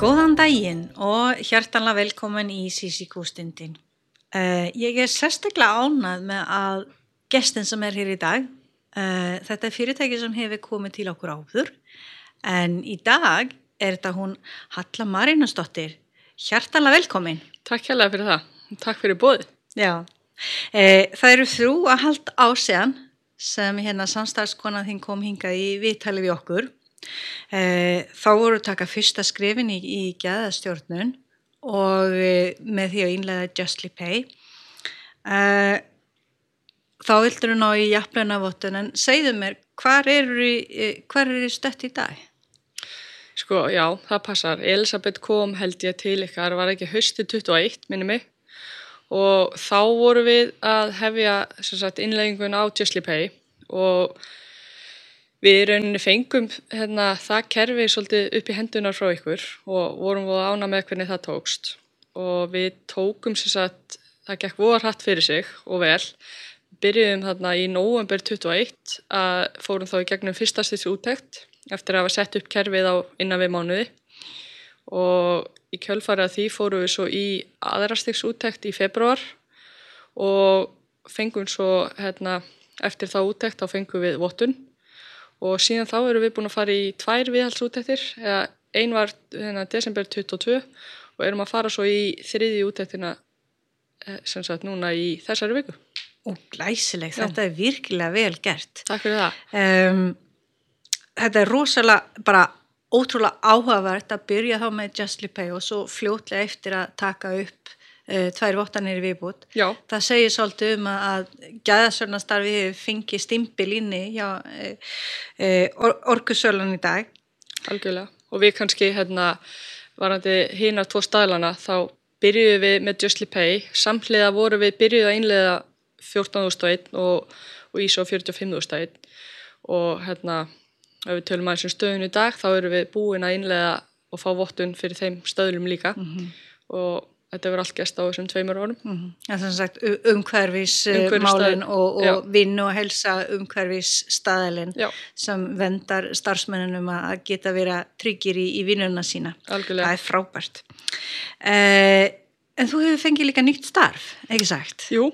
Góðan daginn og hjartanlega velkomin í Sísíkústundin. Uh, ég er sérstaklega ánað með að gestin sem er hér í dag, uh, þetta er fyrirtæki sem hefur komið til okkur áður, en í dag er þetta hún Halla Marínasdóttir. Hjartanlega velkomin. Takk hérlega fyrir það. Takk fyrir bóðið. Já, uh, það eru þrjú að halda á séðan sem hérna samstarfskonan þín kom hingað í viðtali við okkur. Eh, þá voru taka fyrsta skrifin í, í gæðastjórnun og eh, með því að innlega Justly Pay. Eh, þá vildur þú ná í jafnlunavottun en segðu mér, hvar eru hvar er stött í dag? Sko, já, það passar. Elisabeth kom held ég til ykkar, var ekki höstu 21, minni mig og þá voru við að hefja innleggingun á Justly Pay og við rauninni fengum hérna, það kerfi svolítið upp í hendunar frá ykkur og vorum við ána með hvernig það tókst. Og við tókum sér satt, það gekk voru hratt fyrir sig og vel. Byrjuðum þarna í november 21 að fórum þá í gegnum fyrsta styrst úttækt eftir að hafa sett upp kerfið á innan við mánuði. Og í kjölfari að því fórum við svo í aðrastyrst úttækt í februar og fengum svo hérna, eftir það úttækt þá fengum við vottun og síðan þá erum við búin að fara í tvær viðhaldsútæktir eða ein var hérna, desember 22 og erum að fara svo í þriði útæktina sem sagt núna í þessari viku. Og glæsileg, Já. þetta er virkilega vel gert. Takk fyrir það. Um, þetta er rosalega bara ótrúlega áhugavert að byrja þá með Justly Pay og svo fljótlega eftir að taka upp tvær vottanir viðbútt. Já. Það segir svolítið um að gæðasörnastarfi fengi stimpil inni hjá uh, uh, or orkusölan í dag. Algjörlega. Og við kannski hérna varandi hínar tvo staðlana þá byrjuðum við með Justly Pay. Samhliða voru við byrjuð að innlega 14.001 og, og ISO 45.001 og hérna ef við tölum aðeins um stöðun í dag þá eru við búin að innlega og fá vottun fyrir þeim stöðlum líka mm -hmm. og Þetta verður allt gæst á þessum tveimur árum. Mm -hmm. Er sagt umhverfis málinn og, og vinnu og helsa umhverfis staðalinn sem vendar starfsmenninum að geta vera tryggir í, í vinnuna sína. Algjörlega. Það er frábært. Eh, en þú hefur fengið líka nýtt starf, ekki sagt? Jú,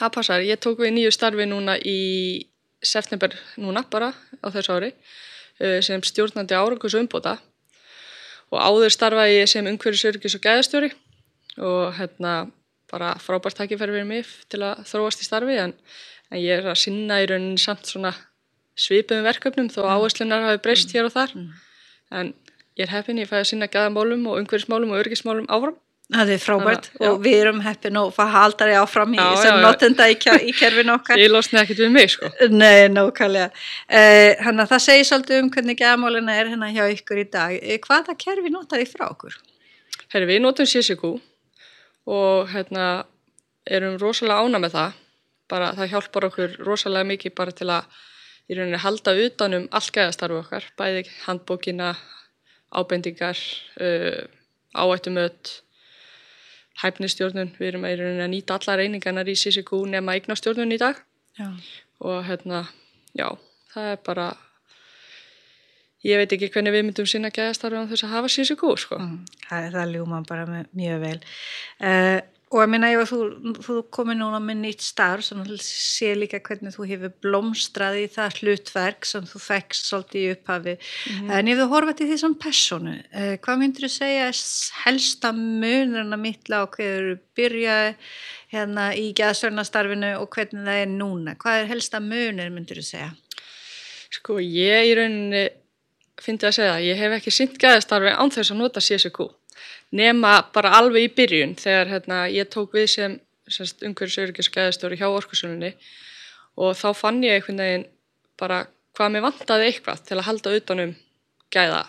það passar. Ég tók við nýju starfi núna í september núna bara á þessu ári sem stjórnandi árangus umbóta og áður starfaði ég sem umhverfisörgis og gæðastjóri og hérna bara frábært takkifæri fyrir mig til að þróast í starfi en, en ég er að sinna í rauninni samt svona svipum verkefnum þó mm. áherslunar hafi breyst mm. hér og þar. Mm. en ég er heppin, ég fæði að sinna gæðamálum og umhverfismálum og örgismálum áfram. Það er frábært Þannig, og við erum heppin og haldar ég áfram í sem notenda í, í kerfin okkar. Ég losni ekkert við mig sko. Nei, nákvæmlega. Þannig að það segir svolítið um hvernig gæðamálina er hérna hjá ykkur í dag. Uh, Hvaða kerfi notar þið frá okkur? Herri, við notum CSQ og hérna erum rosalega ána með það. Bara það hjálpar okkur rosalega mikið bara til að í rauninni halda utanum allt gæðastarfu okkar, bæði handbókina ábendingar uh, áættumöt hæfnistjórnun, við erum að, að nýta alla reyningarnar í CCQ nema eignastjórnun í dag. Já. og hérna, já, það er bara ég veit ekki hvernig við myndum sinna gæðastarfi á þess að hafa CCQ sko. Mm, það, það ljúma bara mjög vel uh, og ég minna ef þú, þú komir núna með nýtt starf sem sé líka hvernig þú hefur blómstrað í það hlutverk sem þú fekkst svolítið í upphafi mm -hmm. en ef þú horfa til því som personu uh, hvað myndur þú segja helsta munurna mittla og hverju byrjaði hérna í gæðastörnastarfinu og hvernig það er núna hvað er helsta munur myndur þú segja Sko ég í rauninni ég að segja að ég hef ekki synt gæðastarfi án þess að nota CSQ nema bara alveg í byrjun þegar hérna, ég tók við sem, umhverjusauðurkis gæðastóri hjá orkusunni og þá fann ég einhvern veginn bara hvað mér vantaði eitthvað til að halda utanum gæða,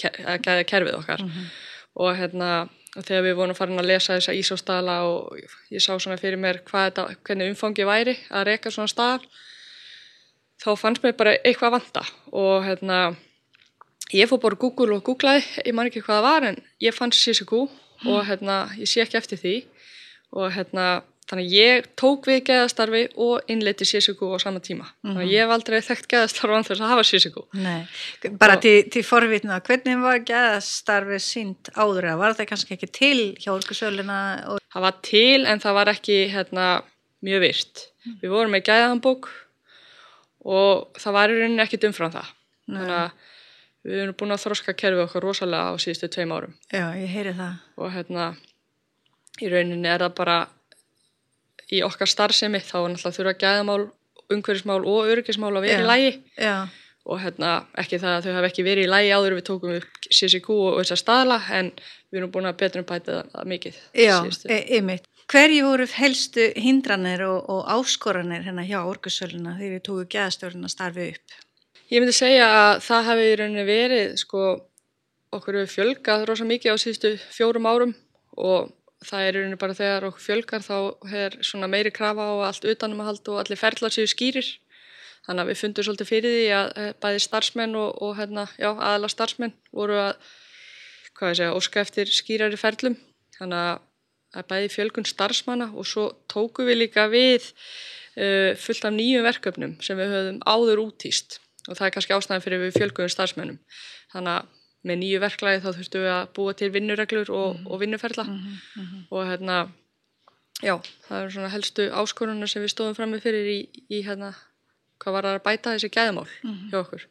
gæða kerfið okkar. Mm -hmm. og hérna og þegar við vorum farin að lesa þessa ísóstala og ég sá svona fyrir mér þetta, hvernig umfangi væri að reyka svona stað þá fannst mér bara eitthvað vanta. Og hérna ég fór bara Google og googlaði, ég man ekki hvað það var en ég fann CSQ mm. og hérna ég sé ekki eftir því og hérna þannig ég tók við geðastarfi og innleiti CSQ á sama tíma. Þannig að ég hef aldrei þekkt geðastarfi án þess að hafa CSQ. Nei, bara Og- til, til forvitna, hvernig var geðastarfið sínt áður var það kannski ekki til hjá orkusöluna og Það var til en það var ekki hérna, mjög virt. Við vorum með gæðanbók og það var í rauninni ekkit umfram það. Þannig að við erum búin að þroska kerfið okkar rosalega á síðustu tveim árum. já, ég heyri það. Og hérna, í rauninni er það bara í okkar starfsemi þá er náttúrulega þurfa gæðamál, umhverfismál og öryggismál að vera í lægi. Já, og hérna ekki það að þau hafa ekki verið í lægi áður við tókum upp CCQ og þessa staðla en við erum búin að betra um bæta það mikið já, síðustu. e. Hverju voru helstu hindranir og, og áskoranir hérna hjá orkusöluna þegar þið tóku geðastjórnina starfið upp? Ég myndi segja að það hafi í rauninni verið sko okkur hefur fjölgað rosa mikið á síðustu fjórum árum og það er í rauninni bara þegar okkur fjölgar þá er svona meiri krafa á allt utanumhald og allir ferðlar séu skýrir. Þannig að við fundum svolítið fyrir því að eh, bæði starfsmenn og, og hérna, já, aðala starfsmenn voru að hvað ég segja, óska eftir skýrari ferlum. Þannig að að bæði fjölgun starfsmanna og svo tóku við líka við uh, fullt af nýjum verkefnum sem við höfum áður útýst og það er kannski ástæðan fyrir við fjölguðum starfsmennum. Þannig að með nýju verklagi þá þurftum við að búa til vinnureglur og, og vinnuferla og hérna, já, það er svona helstu áskorunar sem við stóðum frammi fyrir í, í hérna, hvað var að bæta þessi gæðamál hjá okkur.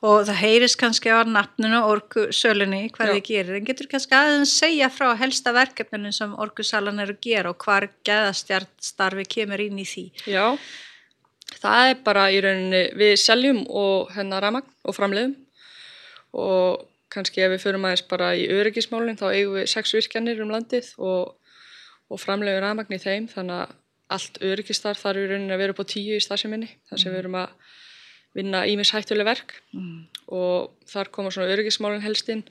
Og það heyrist kannski á nafninu orkusölunni hvað Já. þið gerir, en getur kannski aðeins segja frá helsta verkefninu sem orkusalan er að gera og hvar geðastjartstarfi kemur inn í því. Já, það er bara í rauninni, við seljum og hérna ramagn og framleiðum. Og kannski ef við förum aðeins bara í öryggismálinn þá eigum við sex virkjanir um landið og, og framleiðum ramagn í þeim. Þannig að allt öryggistarf þarf í rauninni að vera upp á tíu í starfseminni þar sem við erum að vinna ímis hættuleg verk. Mm. og þar koma svona öryggismálinn helst inn.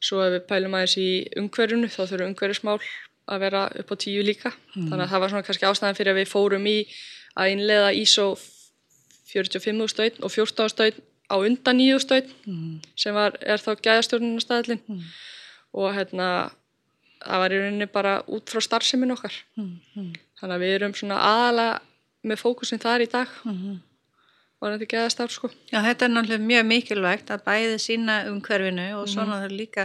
Svo ef við pælum aðeins í umhverjunu þá þurfum umhverjismál að vera upp á tíu líka. Þannig að það var svona kannski ástæðan fyrir að við fórum í að innleiða ISO 45.001 og 14.001 á undan 9.001 Mm. sem var, er þá gæðastjórnunarstaðlinn Mm. og hérna það var í rauninni bara út frá starfsemin okkar Mm. Mm. þannig að við erum svona aðalega með fókusin þar í dag Mm. Var þetta gæðastarf sko. Já, þetta er náttúrulega mjög mikilvægt að bæði sína umhverfinu og Mhm. svona þau líka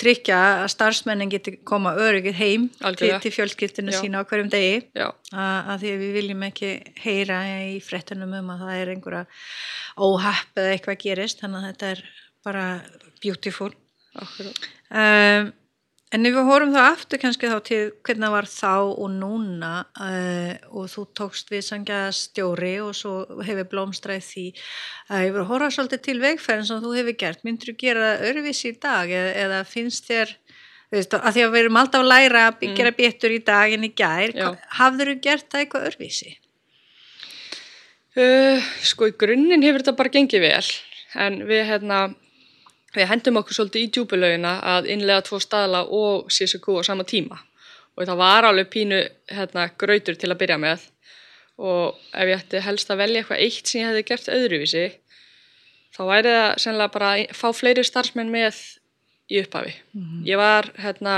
tryggja að starfsmennin geti koma öryggið heim til, til fjölskyldinu Já. sína á hverjum degi. Já, að, því að við viljum ekki heyra í frettunum um að það er einhverja óhapp eða eitthvað gerist þannig að þetta er bara beautiful. Okkur um, en ef við horfum þá aftur kannski þá til hvernig það var þá og núna uh, og þú tókst við sangja stjóri og svo hefur blómstræð því að ég voru að horfa svolítið til vegferðin sem þú hefur gert, myndur þú gera það öðruvísi í dag eða, eða finnst þér veist, að því að við erum alltaf að læra að mm. gera betur í dag en í gær hafður þú gert það eitthvað öðruvísi? Uh, sko í grunninn hefur þetta bara gengið vel en við hérna við hendum okkur svolítið í djúbulögina að innlega tvo staðla og CSQ á sama tíma. Og það var alveg pínu hérna grautur til að byrja með. Og ef ég ætti helst að velja eitthvað eitt sem ég hefði gert öðruvísi þá væri það sennilega bara að fá fleiri starfsmenn með í upphafi. Ég var hérna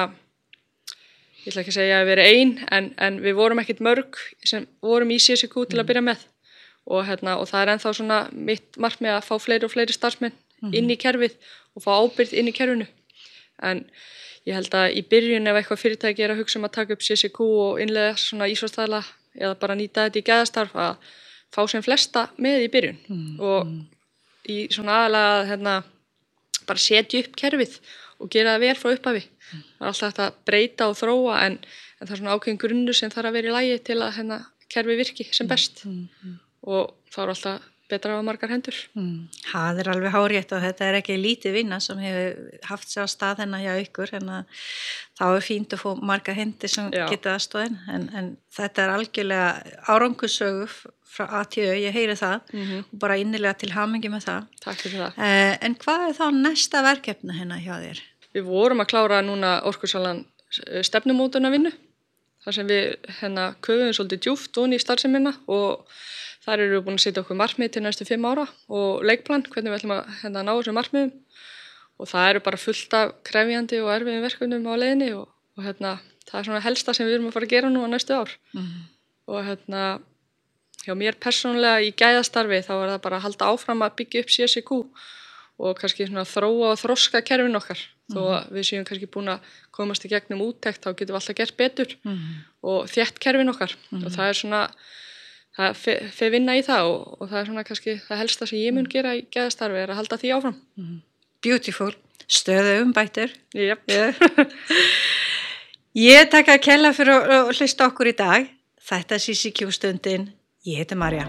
ég ætla ekki að segja að vera ein en, en við vorum ekkit mörg sem vorum í CSQ til að byrja með. Og, hérna, og það er ennþá svona mitt markmið að fá fleiri og fleiri starfsmenn inn í kerfið og fá ábyrgð inn í kerfinu. En ég held að í byrjun ef eitthvað fyrirtæki er að hugsa um að taka upp CSQ og innlega svona ísvastæðla eða bara nýta þetta í gæðastarf að fá sem flesta með í byrjun. Og í svona aðalega að, hérna, bara setja upp kerfið og gera það vel frá upphafi. Það er alltaf hægt að breyta og þróa en, en það er svona ákveðin grunnu sem þarf að vera í lægi til að hérna, kerfi virki sem best. Og þá er alltaf betra á margar hendur Mm. Það er alveg hárétt og þetta er ekki lítið vinna sem hefur haft sér á stað hennar hjá ykkur en að þá er fínt að fá marga hendi sem Já. geta aðstóðin en, en þetta er algjörlega árangusögu frá ATÖ, ég heyri það Mhm. og bara innilega til hamingi með það. Takk fyrir það. Eh, en hvað er þá næsta verkefni hennar hjá þér? Við vorum að klára núna orkursalan stefnumótuna vinnu þar sem við hérna köfum svolítið djúft onni í starfseminna og þar eru við búin að setja okkur markmið til næstu fimm ára og leikplan, hvernig við ætlum að hérna, ná þessum markmiðum. Og það eru bara fullt af krefjandi og erfiðum verkefnum á leiðinni og, og hérna, það er svona helsta sem við erum að fara að gera nú á næstu ár. Mhm. og hérna hjá mér persónulega í gæðastarfi þá er það bara að halda áfram að byggja upp CSQ og kannski svona þróa og þroska kerfin okkar. Þó að við séum kannski búin að komast í gegnum úttekt þá getum við alltaf gert betur Mhm. og þétt kerfin okkar. Og það er svona það fe- fer vinna í það og, og það er svona kannski það helsta sem ég mun gera í gæðastarfi er að halda því áfram Beautiful, stöðu umbættur. yep. Ég taka að kella fyrir að hlusta okkur í dag. Þetta er CCQ stundin. Ég heiti Marja.